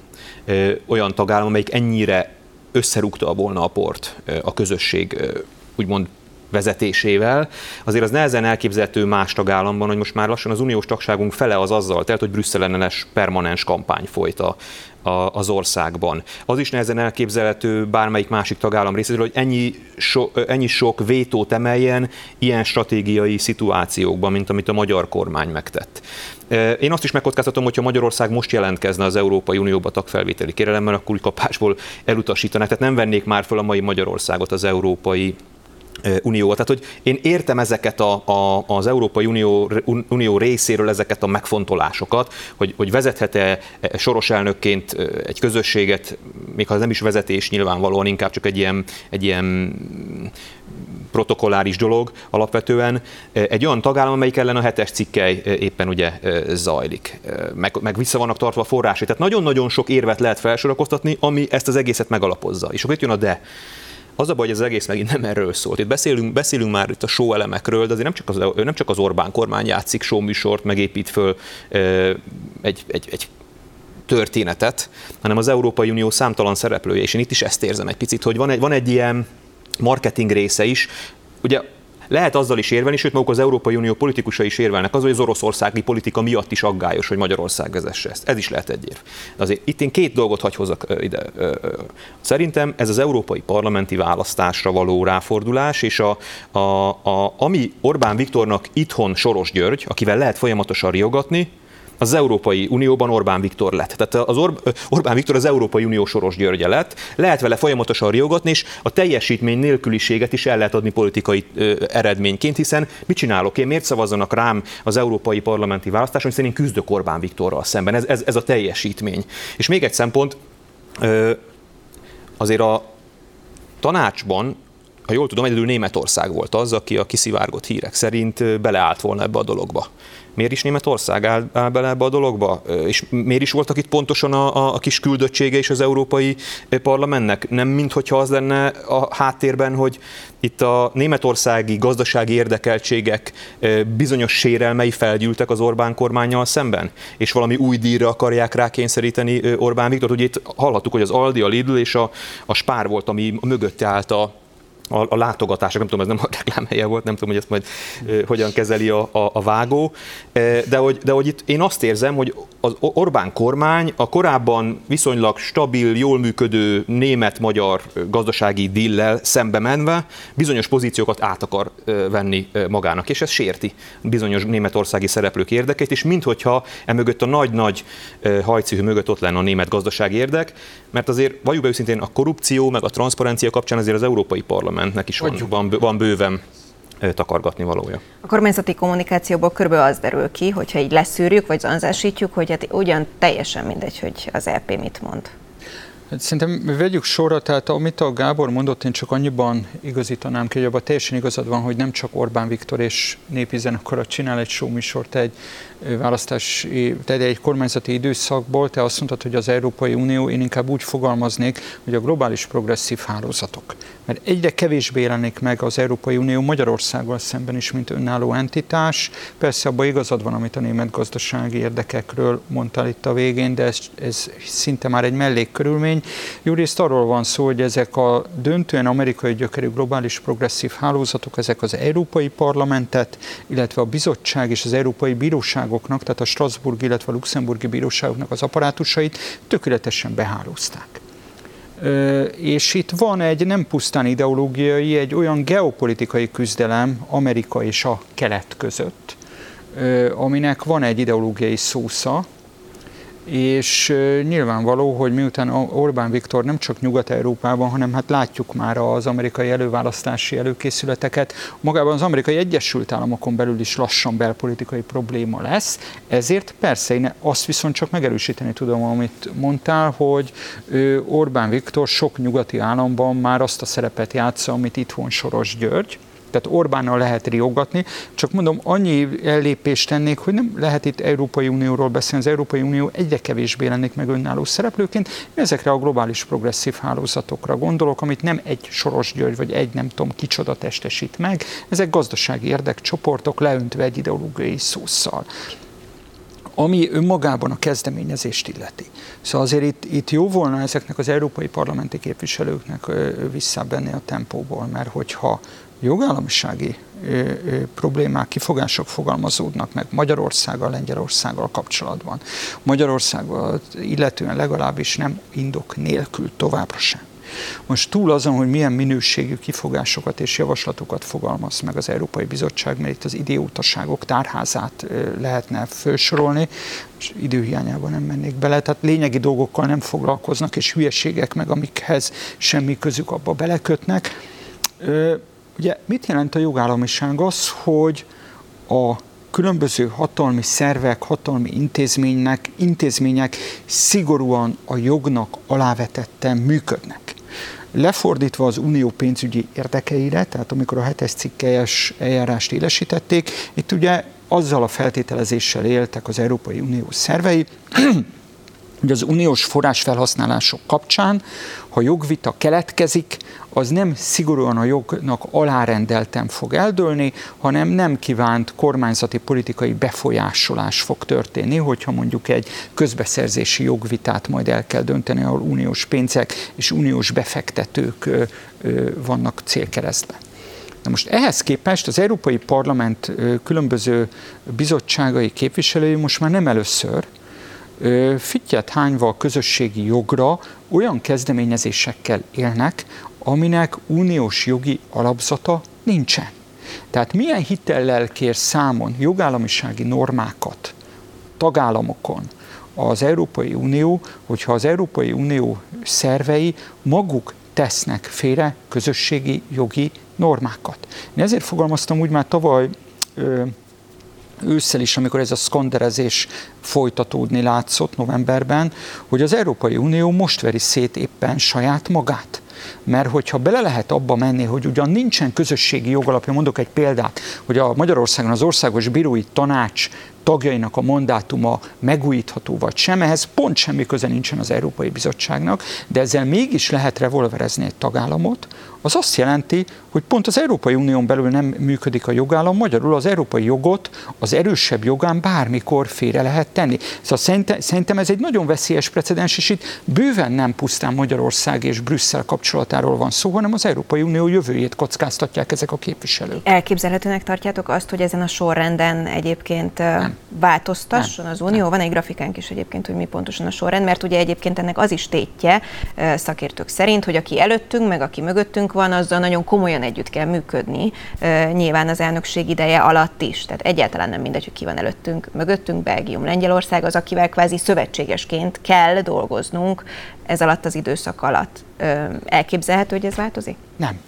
olyan tagállam, amelyik ennyire összerúgta volna a port a közösség úgymond vezetésével, azért az nehezen elképzelhető más tagállamban, hogy most már lassan az uniós tagságunk fele az azzal telt, hogy Brüsszel ellenes permanens kampány folyt a, az országban. Az is nehezen elképzelhető bármelyik másik tagállam részéről, hogy ennyi, so, ennyi sok vétót emeljen ilyen stratégiai szituációkban, mint amit a magyar kormány megtett. Én azt is megkockáztatom, hogyha Magyarország most jelentkezne az Európai Unióba tagfelvételi kérelemmel, akkor úgy kapásból elutasítanák. Tehát nem vennék már föl a mai Magyarországot az Európai Unió. Tehát, hogy én értem ezeket a, a, az Európai Unió, Unió részéről ezeket a megfontolásokat, hogy, hogy vezethet-e soros elnökként egy közösséget, még ha ez nem is vezetés nyilvánvalóan, inkább csak egy ilyen, egy ilyen protokolláris dolog alapvetően, egy olyan tagállam, amelyik ellen a hetes cikkely éppen ugye zajlik, meg, meg vissza vannak tartva a forrásai. Tehát nagyon-nagyon sok érvet lehet felsorakoztatni, ami ezt az egészet megalapozza. És akkor itt jön a de az a baj, hogy az egész megint nem erről szólt. Itt beszélünk, beszélünk már itt a show elemekről, de azért nem csak az, nem csak az Orbán kormány játszik show műsort, megépít föl egy, egy, egy történetet, hanem az Európai Unió számtalan szereplője, és én itt is ezt érzem egy picit, hogy van egy, van egy ilyen marketing része is. Ugye lehet azzal is érvelni, sőt maguk az Európai Unió politikusai is érvelnek az, hogy az oroszországi politika miatt is aggályos, hogy Magyarország vezesse ezt. Ez is lehet egy érv. De azért itt én két dolgot hagy hozzak ide. Szerintem ez az európai parlamenti választásra való ráfordulás, és a, a, a, ami Orbán Viktornak itthon Soros György, akivel lehet folyamatosan riogatni, az Európai Unióban Orbán Viktor lett. Tehát az Or- Orbán Viktor az Európai Unió soros györgye lett. Lehet vele folyamatosan riogatni, és a teljesítmény nélküliséget is el lehet adni politikai ö, eredményként, hiszen mit csinálok én, miért szavazzanak rám az európai parlamenti választáson, hiszen én küzdök Orbán Viktorral szemben. Ez, ez, ez a teljesítmény. És még egy szempont, ö, azért a tanácsban ha jól tudom, egyedül Németország volt az, aki a kiszivárgott hírek szerint beleállt volna ebbe a dologba. Miért is Németország áll, áll bele ebbe a dologba? És miért is voltak itt pontosan a, a, kis küldöttsége és az Európai Parlamentnek? Nem minthogyha az lenne a háttérben, hogy itt a németországi gazdasági érdekeltségek bizonyos sérelmei felgyűltek az Orbán kormányjal szemben, és valami új díjra akarják rákényszeríteni Orbán Viktor. Ugye itt hallhattuk, hogy az Aldi, a Lidl és a, a Spár volt, ami mögötte állt a, a, a látogatások, nem tudom, ez nem a reklámhelye volt, nem tudom, hogy ezt majd e, hogyan kezeli a, a, a vágó, de, hogy, de hogy itt én azt érzem, hogy az Orbán kormány a korábban viszonylag stabil, jól működő német-magyar gazdasági dillel szembe menve bizonyos pozíciókat át akar venni magának, és ez sérti bizonyos németországi szereplők érdekeit, és minthogyha emögött a nagy-nagy hajcihő mögött ott lenne a német gazdasági érdek, mert azért valljuk be őszintén a korrupció meg a transzparencia kapcsán azért az Európai Parlamentnek is van, van, van bőven takargatni valója. A kormányzati kommunikációból körülbelül az derül ki, hogyha így leszűrjük, vagy zanzásítjuk, hogy hát ugyan teljesen mindegy, hogy az LP mit mond. Szerintem vegyük sorra, tehát amit a Gábor mondott, én csak annyiban igazítanám ki, hogy abban teljesen igazad van, hogy nem csak Orbán Viktor és népi zenekara csinál egy showműsort egy választás, tehát egy kormányzati időszakból, te azt mondtad, hogy az Európai Unió, én inkább úgy fogalmaznék, hogy a globális progresszív hálózatok. Mert egyre kevésbé jelenik meg az Európai Unió Magyarországgal szemben is, mint önálló entitás. Persze abban igazad van, amit a német gazdasági érdekekről mondtál itt a végén, de ez, ez szinte már egy mellékkörülmény. Jó részt arról van szó, hogy ezek a döntően amerikai gyökerű globális progresszív hálózatok, ezek az Európai Parlamentet, illetve a bizottság és az Európai Bíróság bíróságoknak, tehát a Strasbourg, illetve a luxemburgi bíróságoknak az apparátusait tökéletesen behálózták. És itt van egy nem pusztán ideológiai, egy olyan geopolitikai küzdelem Amerika és a kelet között, aminek van egy ideológiai szósza, és nyilvánvaló, hogy miután Orbán Viktor nem csak Nyugat-Európában, hanem hát látjuk már az amerikai előválasztási előkészületeket, magában az amerikai Egyesült Államokon belül is lassan belpolitikai probléma lesz, ezért persze én azt viszont csak megerősíteni tudom, amit mondtál, hogy Orbán Viktor sok nyugati államban már azt a szerepet játsza, amit itthon Soros György, tehát Orbánnal lehet riogatni, csak mondom, annyi ellépést tennék, hogy nem lehet itt Európai Unióról beszélni, az Európai Unió egyre kevésbé lennék meg önálló szereplőként. Én ezekre a globális progresszív hálózatokra gondolok, amit nem egy Soros György, vagy egy nem tudom kicsoda testesít meg, ezek gazdasági érdekcsoportok leöntve egy ideológiai szószal ami önmagában a kezdeményezést illeti. Szóval azért itt, itt jó volna ezeknek az európai parlamenti képviselőknek visszabenni a tempóból, mert hogyha jogállamisági problémák, kifogások fogalmazódnak meg Magyarországgal, Lengyelországgal kapcsolatban. Magyarországgal illetően legalábbis nem indok nélkül továbbra sem. Most túl azon, hogy milyen minőségű kifogásokat és javaslatokat fogalmaz meg az Európai Bizottság, mert itt az idiótaságok tárházát lehetne felsorolni, és időhiányában nem mennék bele, tehát lényegi dolgokkal nem foglalkoznak, és hülyeségek meg, amikhez semmi közük abba belekötnek Ugye mit jelent a jogállamiság? Az, hogy a különböző hatalmi szervek, hatalmi intézménynek, intézmények szigorúan a jognak alávetetten működnek. Lefordítva az unió pénzügyi érdekeire, tehát amikor a hetes cikkelyes eljárást élesítették, itt ugye azzal a feltételezéssel éltek az Európai Unió szervei, hogy az uniós forrásfelhasználások kapcsán, ha jogvita keletkezik, az nem szigorúan a jognak alárendelten fog eldőlni, hanem nem kívánt kormányzati politikai befolyásolás fog történni, hogyha mondjuk egy közbeszerzési jogvitát majd el kell dönteni, ahol uniós pénzek és uniós befektetők vannak célkeresztben. Na most ehhez képest az Európai Parlament különböző bizottságai képviselői most már nem először, fittyet hányva közösségi jogra olyan kezdeményezésekkel élnek, aminek uniós jogi alapzata nincsen. Tehát milyen hitellel kér számon jogállamisági normákat tagállamokon az Európai Unió, hogyha az Európai Unió szervei maguk tesznek félre közösségi jogi normákat. Én ezért fogalmaztam úgy már tavaly ősszel is, amikor ez a skanderezés folytatódni látszott novemberben, hogy az Európai Unió most veri szét éppen saját magát. Mert hogyha bele lehet abba menni, hogy ugyan nincsen közösségi jogalapja, mondok egy példát, hogy a Magyarországon az Országos Bírói Tanács tagjainak a mandátuma megújítható vagy sem, ehhez pont semmi köze nincsen az Európai Bizottságnak, de ezzel mégis lehet revolverezni egy tagállamot, az azt jelenti, hogy pont az Európai Unión belül nem működik a jogállam, magyarul az európai jogot az erősebb jogán bármikor félre lehet tenni. Szóval szerintem ez egy nagyon veszélyes precedens, és itt bőven nem pusztán Magyarország és Brüsszel kapcsolatáról van szó, hanem az Európai Unió jövőjét kockáztatják ezek a képviselők. Elképzelhetőnek tartjátok azt, hogy ezen a sorrenden egyébként nem. Változtasson nem. az Unió? Nem. Van egy grafikánk is egyébként, hogy mi pontosan a sorrend, mert ugye egyébként ennek az is tétje szakértők szerint, hogy aki előttünk, meg aki mögöttünk van, azzal nagyon komolyan együtt kell működni, nyilván az elnökség ideje alatt is. Tehát egyáltalán nem mindegy, hogy ki van előttünk, mögöttünk, Belgium, Lengyelország, az, akivel kvázi szövetségesként kell dolgoznunk ez alatt az időszak alatt. Elképzelhető, hogy ez változik? Nem.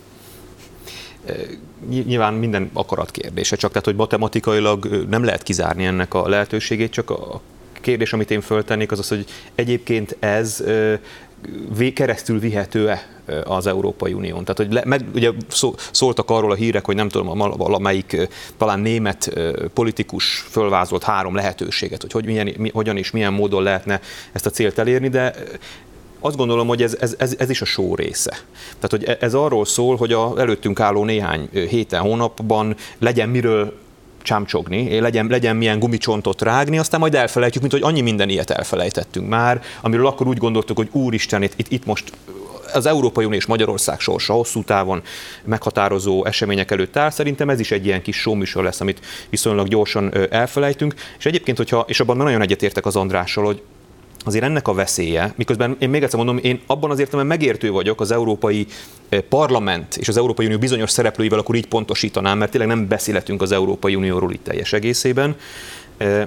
Nyilván minden akarat kérdése, csak tehát, hogy matematikailag nem lehet kizárni ennek a lehetőségét, csak a kérdés, amit én föltennék, az az, hogy egyébként ez keresztül vihető-e az Európai Unión. Tehát, hogy le, meg, ugye szó, szóltak arról a hírek, hogy nem tudom, valamelyik talán német politikus fölvázolt három lehetőséget, hogy, hogy milyen, mi, hogyan és milyen módon lehetne ezt a célt elérni, de azt gondolom, hogy ez, ez, ez, ez is a show része. Tehát, hogy e, ez arról szól, hogy a előttünk álló néhány héten, hónapban legyen miről csámcsogni, legyen, legyen milyen gumicsontot rágni, aztán majd elfelejtjük, mint hogy annyi minden ilyet elfelejtettünk már, amiről akkor úgy gondoltuk, hogy úristen, itt, itt most az Európai Unió és Magyarország sorsa hosszú távon meghatározó események előtt áll. Szerintem ez is egy ilyen kis showműsor lesz, amit viszonylag gyorsan elfelejtünk. És egyébként, hogyha, és abban nagyon egyetértek az Andrással, hogy azért ennek a veszélye, miközben én még egyszer mondom, én abban az értelemben megértő vagyok az Európai eh, Parlament és az Európai Unió bizonyos szereplőivel, akkor így pontosítanám, mert tényleg nem beszélhetünk az Európai Unióról itt teljes egészében. Eh,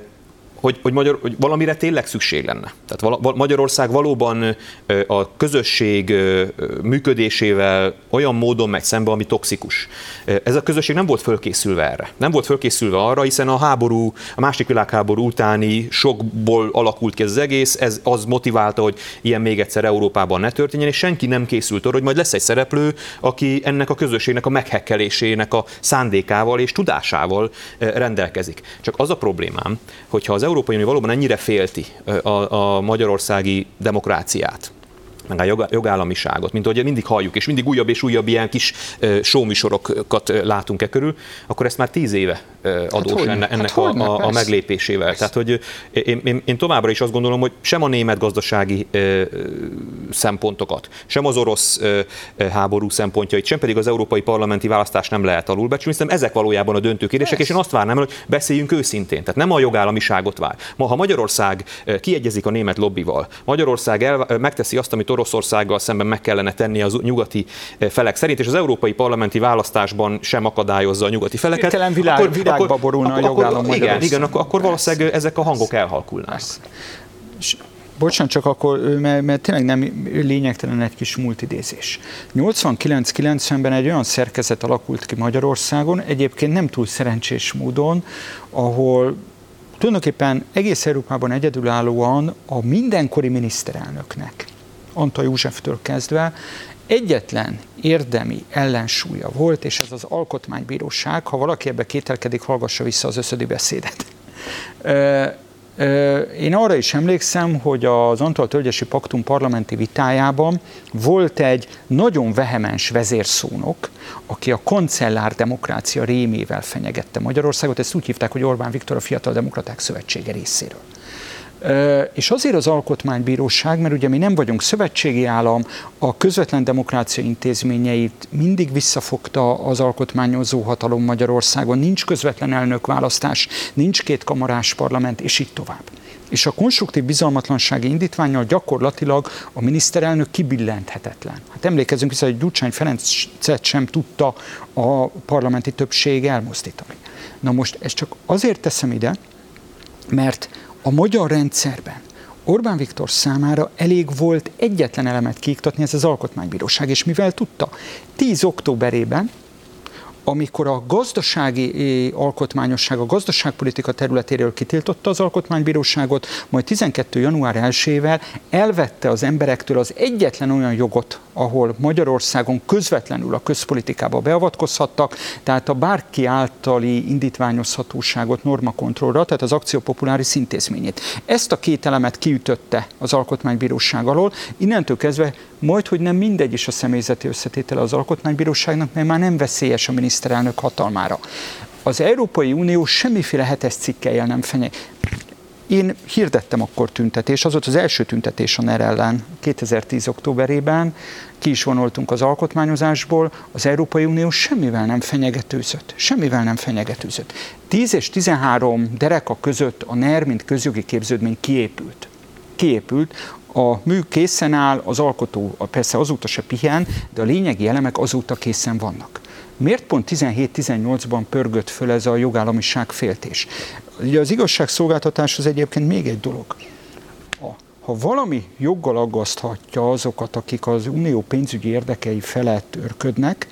hogy, hogy, magyar, hogy valamire tényleg szükség lenne. Tehát Magyarország valóban a közösség működésével olyan módon megy szembe, ami toxikus. Ez a közösség nem volt fölkészülve erre. Nem volt fölkészülve arra, hiszen a háború, a másik világháború utáni sokból alakult ki ez az egész, ez az motiválta, hogy ilyen még egyszer Európában ne történjen, és senki nem készült arra, hogy majd lesz egy szereplő, aki ennek a közösségnek a meghekkelésének a szándékával és tudásával rendelkezik. Csak az a problémám, hogyha az Európai Unió valóban ennyire félti a, a magyarországi demokráciát, meg a jogállamiságot, mint ahogy mindig halljuk, és mindig újabb és újabb ilyen kis showműsorokat látunk e körül, akkor ezt már tíz éve adós hát ennek, ennek hát a, a, a meglépésével. Persze. Tehát, hogy én, én, én továbbra is azt gondolom, hogy sem a német gazdasági ö, szempontokat, sem az orosz ö, háború szempontjait, sem pedig az európai parlamenti választás nem lehet alulbecsülni, hiszen ezek valójában a döntő kérdések, és én azt várnám, hogy beszéljünk őszintén. Tehát nem a jogállamiságot vár. Ma, ha Magyarország kiegyezik a német lobbival, Magyarország el, megteszi azt, amit Oroszországgal szemben meg kellene tenni az nyugati felek szerint, és az európai parlamenti választásban sem akadályozza a nyugati feleket. Világ, akkor, akkor, borulna akkor, a jogállam akkor, Igen, igen akkor, akkor valószínűleg ezek a hangok elhalkulnának. Bocsánat, csak akkor, mert, mert tényleg nem lényegtelen egy kis multidézés. 89-90-ben egy olyan szerkezet alakult ki Magyarországon, egyébként nem túl szerencsés módon, ahol tulajdonképpen egész Európában egyedülállóan a mindenkori miniszterelnöknek Antal Józseftől kezdve egyetlen érdemi ellensúlya volt, és ez az alkotmánybíróság, ha valaki ebbe kételkedik, hallgassa vissza az összödi beszédet. Én arra is emlékszem, hogy az Antal Tölgyesi Paktum parlamenti vitájában volt egy nagyon vehemens vezérszónok, aki a kancellár demokrácia rémével fenyegette Magyarországot. Ezt úgy hívták, hogy Orbán Viktor a Fiatal Demokraták Szövetsége részéről. És azért az alkotmánybíróság, mert ugye mi nem vagyunk szövetségi állam, a közvetlen demokrácia intézményeit mindig visszafogta az alkotmányozó hatalom Magyarországon, nincs közvetlen elnökválasztás, nincs két kamarás parlament, és így tovább. És a konstruktív bizalmatlansági indítványal gyakorlatilag a miniszterelnök kibillenthetetlen. Hát emlékezzünk vissza, hogy Gyurcsány Ferencet sem tudta a parlamenti többség elmozdítani. Na most ezt csak azért teszem ide, mert a magyar rendszerben Orbán Viktor számára elég volt egyetlen elemet kiiktatni, ez az alkotmánybíróság, és mivel tudta, 10 októberében amikor a gazdasági alkotmányosság, a gazdaságpolitika területéről kitiltotta az alkotmánybíróságot, majd 12. január 1-ével elvette az emberektől az egyetlen olyan jogot, ahol Magyarországon közvetlenül a közpolitikába beavatkozhattak, tehát a bárki általi indítványozhatóságot normakontrollra, tehát az akció populáris intézményét. Ezt a két elemet kiütötte az alkotmánybíróság alól, innentől kezdve majd, hogy nem mindegy is a személyzeti összetétele az alkotmánybíróságnak, mert már nem veszélyes a miniszterelnök hatalmára. Az Európai Unió semmiféle hetes cikkeljel nem fenyeg. Én hirdettem akkor tüntetés, az volt az első tüntetés a NER ellen 2010. októberében, ki is vonultunk az alkotmányozásból, az Európai Unió semmivel nem fenyegetőzött. Semmivel nem fenyegetőzött. 10 és 13 dereka között a NER, mint közjogi képződmény kiépült. Kiépült, a mű készen áll, az alkotó persze azóta se pihen, de a lényegi elemek azóta készen vannak. Miért pont 17-18-ban pörgött föl ez a jogállamiság féltés? Ugye az igazságszolgáltatás az egyébként még egy dolog. Ha valami joggal aggaszthatja azokat, akik az unió pénzügyi érdekei felett örködnek,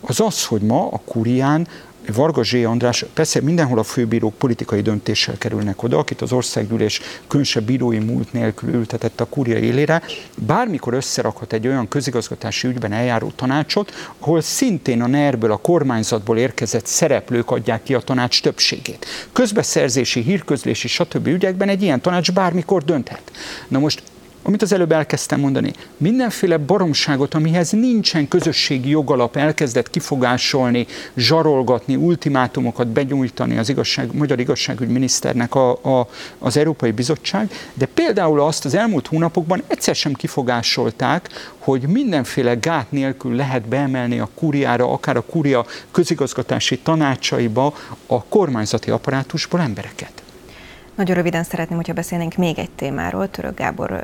az az, hogy ma a kurián Varga Zsé András, persze mindenhol a főbírók politikai döntéssel kerülnek oda, akit az országgyűlés különösebb bírói múlt nélkül ültetett a kúria élére, bármikor összerakhat egy olyan közigazgatási ügyben eljáró tanácsot, ahol szintén a NER-ből, a kormányzatból érkezett szereplők adják ki a tanács többségét. Közbeszerzési, hírközlési, stb. ügyekben egy ilyen tanács bármikor dönthet. Na most amit az előbb elkezdtem mondani, mindenféle baromságot, amihez nincsen közösségi jogalap, elkezdett kifogásolni, zsarolgatni, ultimátumokat begyújtani az igazság, magyar igazságügyminiszternek a, a, az Európai Bizottság, de például azt az elmúlt hónapokban egyszer sem kifogásolták, hogy mindenféle gát nélkül lehet beemelni a kúriára, akár a kúria közigazgatási tanácsaiba a kormányzati apparátusból embereket. Nagyon röviden szeretném, hogyha beszélnénk még egy témáról. Török Gábor ö,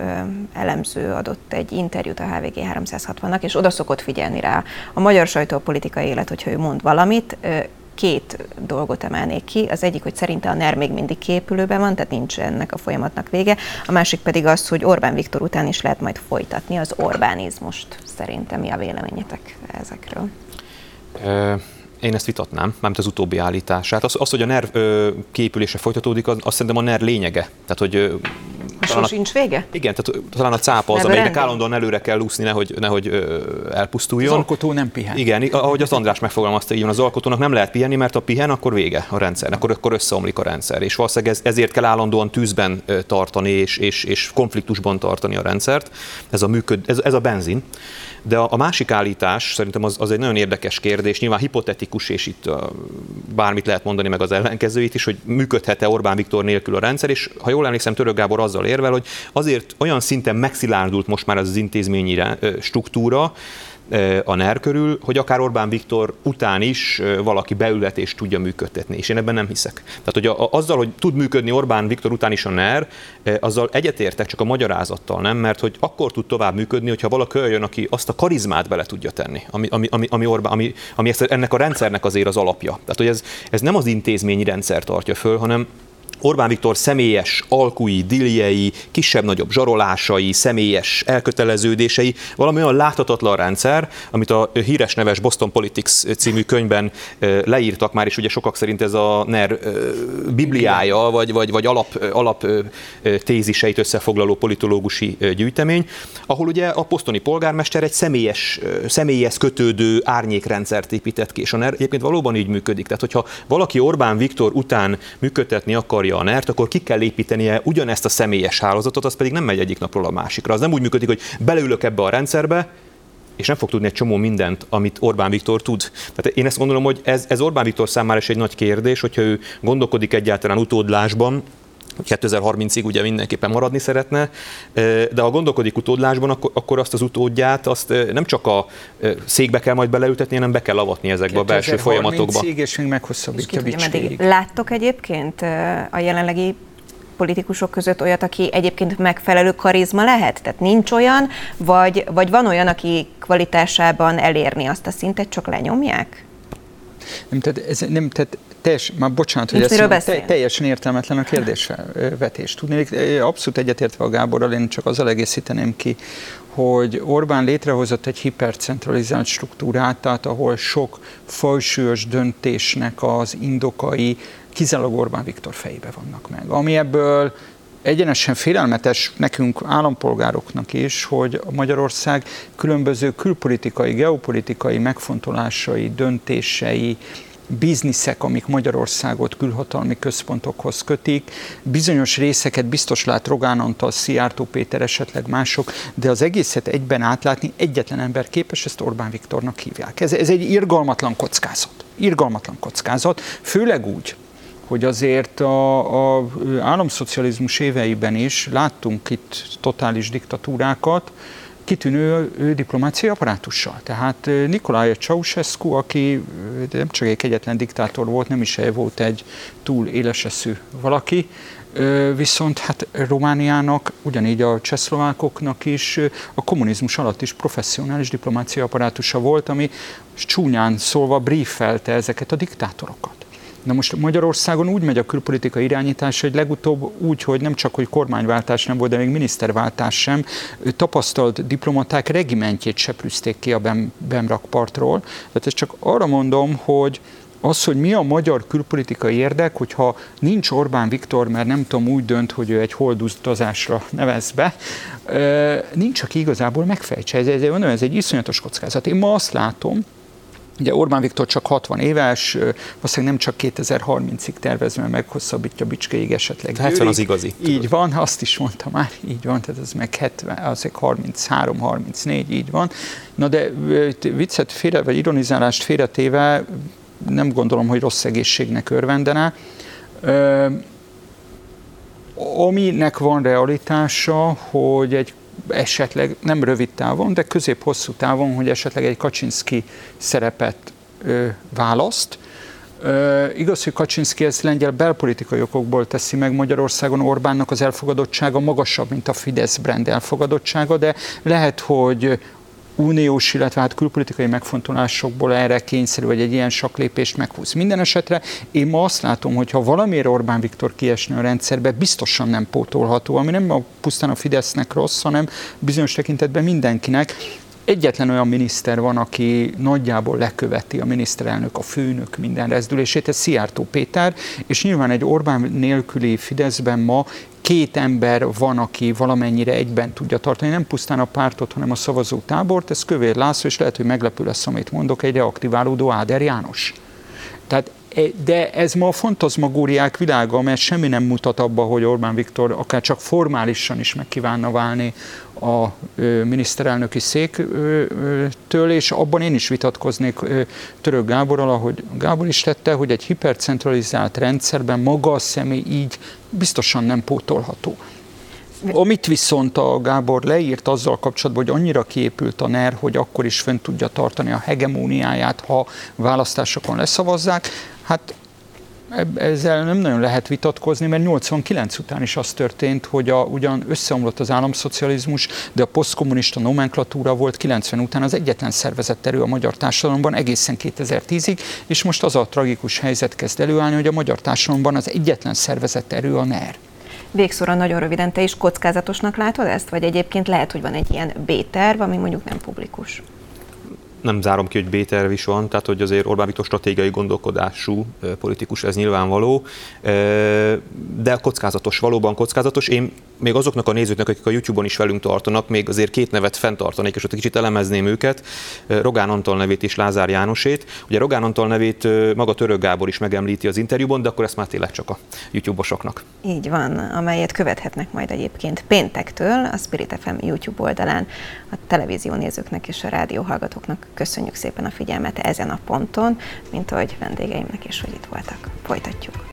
elemző adott egy interjút a HVG 360-nak, és oda szokott figyelni rá a magyar sajtó a politikai élet, hogyha ő mond valamit. Ö, két dolgot emelnék ki. Az egyik, hogy szerinte a NER még mindig képülőben van, tehát nincs ennek a folyamatnak vége. A másik pedig az, hogy Orbán Viktor után is lehet majd folytatni az Orbánizmust. Szerintem mi a véleményetek ezekről? Én ezt vitatnám, mármint az utóbbi állítását. Az, az hogy a NER ö, képülése folytatódik, az, azt szerintem a NER lényege. Tehát, hogy ö, talán a, sincs vége? Igen, tehát talán a cápa az, amelynek állandóan előre kell úszni, nehogy, nehogy ö, elpusztuljon. Az alkotó nem pihen. Igen, ahogy az András megfogalmazta, így van, az alkotónak nem lehet pihenni, mert ha pihen, akkor vége a rendszer, akkor, akkor összeomlik a rendszer. És valószínűleg ez, ezért kell állandóan tűzben tartani és, és, és konfliktusban tartani a rendszert. Ez a, működ, ez, ez a benzin. De a, másik állítás szerintem az, az egy nagyon érdekes kérdés, nyilván hipotetikus, és itt bármit lehet mondani meg az ellenkezőit is, hogy működhet-e Orbán Viktor nélkül a rendszer, és ha jól emlékszem, Török Gábor azzal érvel, hogy azért olyan szinten megszilárdult most már az, az intézményi struktúra, a NER körül, hogy akár Orbán Viktor után is valaki beülhet tudja működtetni, és én ebben nem hiszek. Tehát, hogy a, azzal, hogy tud működni Orbán Viktor után is a NER, azzal egyetértek, csak a magyarázattal nem, mert hogy akkor tud tovább működni, hogyha valaki olyan, aki azt a karizmát bele tudja tenni, ami, ami, ami, ami, Orbán, ami, ami ezt, ennek a rendszernek azért az alapja. Tehát, hogy ez, ez nem az intézményi rendszer tartja föl, hanem Orbán Viktor személyes alkui, diljei, kisebb-nagyobb zsarolásai, személyes elköteleződései, valami olyan láthatatlan rendszer, amit a híres neves Boston Politics című könyvben leírtak már, és ugye sokak szerint ez a NER bibliája, vagy, vagy, vagy alap, alap téziseit összefoglaló politológusi gyűjtemény, ahol ugye a posztoni polgármester egy személyes, személyes kötődő árnyékrendszert épített ki, és a NER egyébként valóban így működik. Tehát, hogyha valaki Orbán Viktor után működtetni akarja akarja a NERT, akkor ki kell építenie ugyanezt a személyes hálózatot, az pedig nem megy egyik napról a másikra. Az nem úgy működik, hogy beleülök ebbe a rendszerbe, és nem fog tudni egy csomó mindent, amit Orbán Viktor tud. Tehát én ezt gondolom, hogy ez, ez Orbán Viktor számára is egy nagy kérdés, hogyha ő gondolkodik egyáltalán utódlásban, 2030-ig ugye mindenképpen maradni szeretne, de ha gondolkodik utódlásban, akkor, akkor azt az utódját azt nem csak a székbe kell majd beleültetni, hanem be kell avatni ezekbe a belső folyamatokba. és még meghosszabbítja Láttok egyébként a jelenlegi politikusok között olyat, aki egyébként megfelelő karizma lehet? Tehát nincs olyan, vagy, vagy van olyan, aki kvalitásában elérni azt a szintet, csak lenyomják? Nem, tehát, ez, nem, tehát teljes, már bocsánat, hogy ezt te, teljesen értelmetlen a kérdésvetés. Tudni, abszolút egyetértve a Gáborral, én csak azzal egészíteném ki, hogy Orbán létrehozott egy hipercentralizált struktúrát, tehát ahol sok fajsúlyos döntésnek az indokai kizárólag Orbán Viktor fejébe vannak meg. Ami ebből egyenesen félelmetes nekünk állampolgároknak is, hogy Magyarország különböző külpolitikai, geopolitikai megfontolásai, döntései, bizniszek, amik Magyarországot külhatalmi központokhoz kötik. Bizonyos részeket biztos lát Rogán Antal, Szijjártó Péter, esetleg mások, de az egészet egyben átlátni egyetlen ember képes, ezt Orbán Viktornak hívják. Ez, ez egy irgalmatlan kockázat. Irgalmatlan kockázat, főleg úgy, hogy azért a, a államszocializmus éveiben is láttunk itt totális diktatúrákat, kitűnő diplomáciai apparátussal. Tehát Nikolaj Ceausescu, aki nem csak egy egyetlen diktátor volt, nem is volt egy túl éleseszű valaki, viszont hát Romániának, ugyanígy a csehszlovákoknak is a kommunizmus alatt is professzionális diplomáciai apparátusa volt, ami csúnyán szólva briefelte ezeket a diktátorokat. Na most Magyarországon úgy megy a külpolitika irányítás, hogy legutóbb úgy, hogy nem csak, hogy kormányváltás nem volt, de még miniszterváltás sem, tapasztalt diplomaták regimentjét seprűzték ki a Bem, Bemrakpartról. Tehát ezt csak arra mondom, hogy az, hogy mi a magyar külpolitikai érdek, hogyha nincs Orbán Viktor, mert nem tudom, úgy dönt, hogy ő egy holdutazásra nevez be, nincs, aki igazából megfejtse. Ez, ez, ez egy iszonyatos kockázat. Én ma azt látom, Ugye Orbán Viktor csak 60 éves, valószínűleg nem csak 2030-ig tervezve meghosszabbítja Bicskéig esetleg. 70 az igazi. Így van, azt is mondta már, így van, tehát ez meg 70, az 33, 34, így van. Na de viccet félre, vagy ironizálást félretéve nem gondolom, hogy rossz egészségnek örvendene. Aminek van realitása, hogy egy esetleg nem rövid távon, de közép-hosszú távon, hogy esetleg egy Kaczynski szerepet ö, választ. Ö, igaz, hogy Kaczynski ezt lengyel belpolitikai okokból teszi meg Magyarországon, Orbánnak az elfogadottsága magasabb, mint a Fidesz brand elfogadottsága, de lehet, hogy uniós, illetve hát külpolitikai megfontolásokból erre kényszerű, vagy egy ilyen saklépést meghúz. Minden esetre én ma azt látom, hogy ha valamiért Orbán Viktor kiesne a rendszerbe, biztosan nem pótolható, ami nem a, pusztán a Fidesznek rossz, hanem bizonyos tekintetben mindenkinek. Egyetlen olyan miniszter van, aki nagyjából leköveti a miniszterelnök, a főnök minden rezdülését, ez Szijjártó Péter, és nyilván egy Orbán nélküli Fideszben ma két ember van, aki valamennyire egyben tudja tartani, nem pusztán a pártot, hanem a szavazó tábort, ez Kövér László, és lehet, hogy meglepő lesz, amit mondok, egy reaktiválódó Áder János. Tehát de ez ma a fantazmagóriák világa, mert semmi nem mutat abba, hogy Orbán Viktor akár csak formálisan is meg kívánna válni a miniszterelnöki széktől, és abban én is vitatkoznék Török Gáborral, ahogy Gábor is tette, hogy egy hipercentralizált rendszerben maga a személy így biztosan nem pótolható. Amit viszont a Gábor leírt azzal kapcsolatban, hogy annyira kiépült a NER, hogy akkor is fent tudja tartani a hegemóniáját, ha választásokon leszavazzák, hát ezzel nem nagyon lehet vitatkozni, mert 89 után is az történt, hogy a, ugyan összeomlott az államszocializmus, de a posztkommunista nomenklatúra volt 90 után az egyetlen szervezett erő a magyar társadalomban egészen 2010-ig, és most az a tragikus helyzet kezd előállni, hogy a magyar társadalomban az egyetlen szervezett erő a NER. Végszóra nagyon röviden, te is kockázatosnak látod ezt? Vagy egyébként lehet, hogy van egy ilyen B-terv, ami mondjuk nem publikus? Nem zárom ki, hogy B-terv is van, tehát hogy azért Orbán Viktor stratégiai gondolkodású politikus, ez nyilvánvaló, de kockázatos, valóban kockázatos. Én még azoknak a nézőknek, akik a YouTube-on is velünk tartanak, még azért két nevet fenntartanék, és ott egy kicsit elemezném őket, Rogán Antal nevét és Lázár Jánosét. Ugye Rogán Antal nevét maga Török Gábor is megemlíti az interjúban, de akkor ezt már tényleg csak a YouTube-osoknak. Így van, amelyet követhetnek majd egyébként péntektől a Spirit FM YouTube oldalán. A televízió nézőknek és a rádió hallgatóknak köszönjük szépen a figyelmet ezen a ponton, mint ahogy vendégeimnek is, hogy itt voltak. Folytatjuk.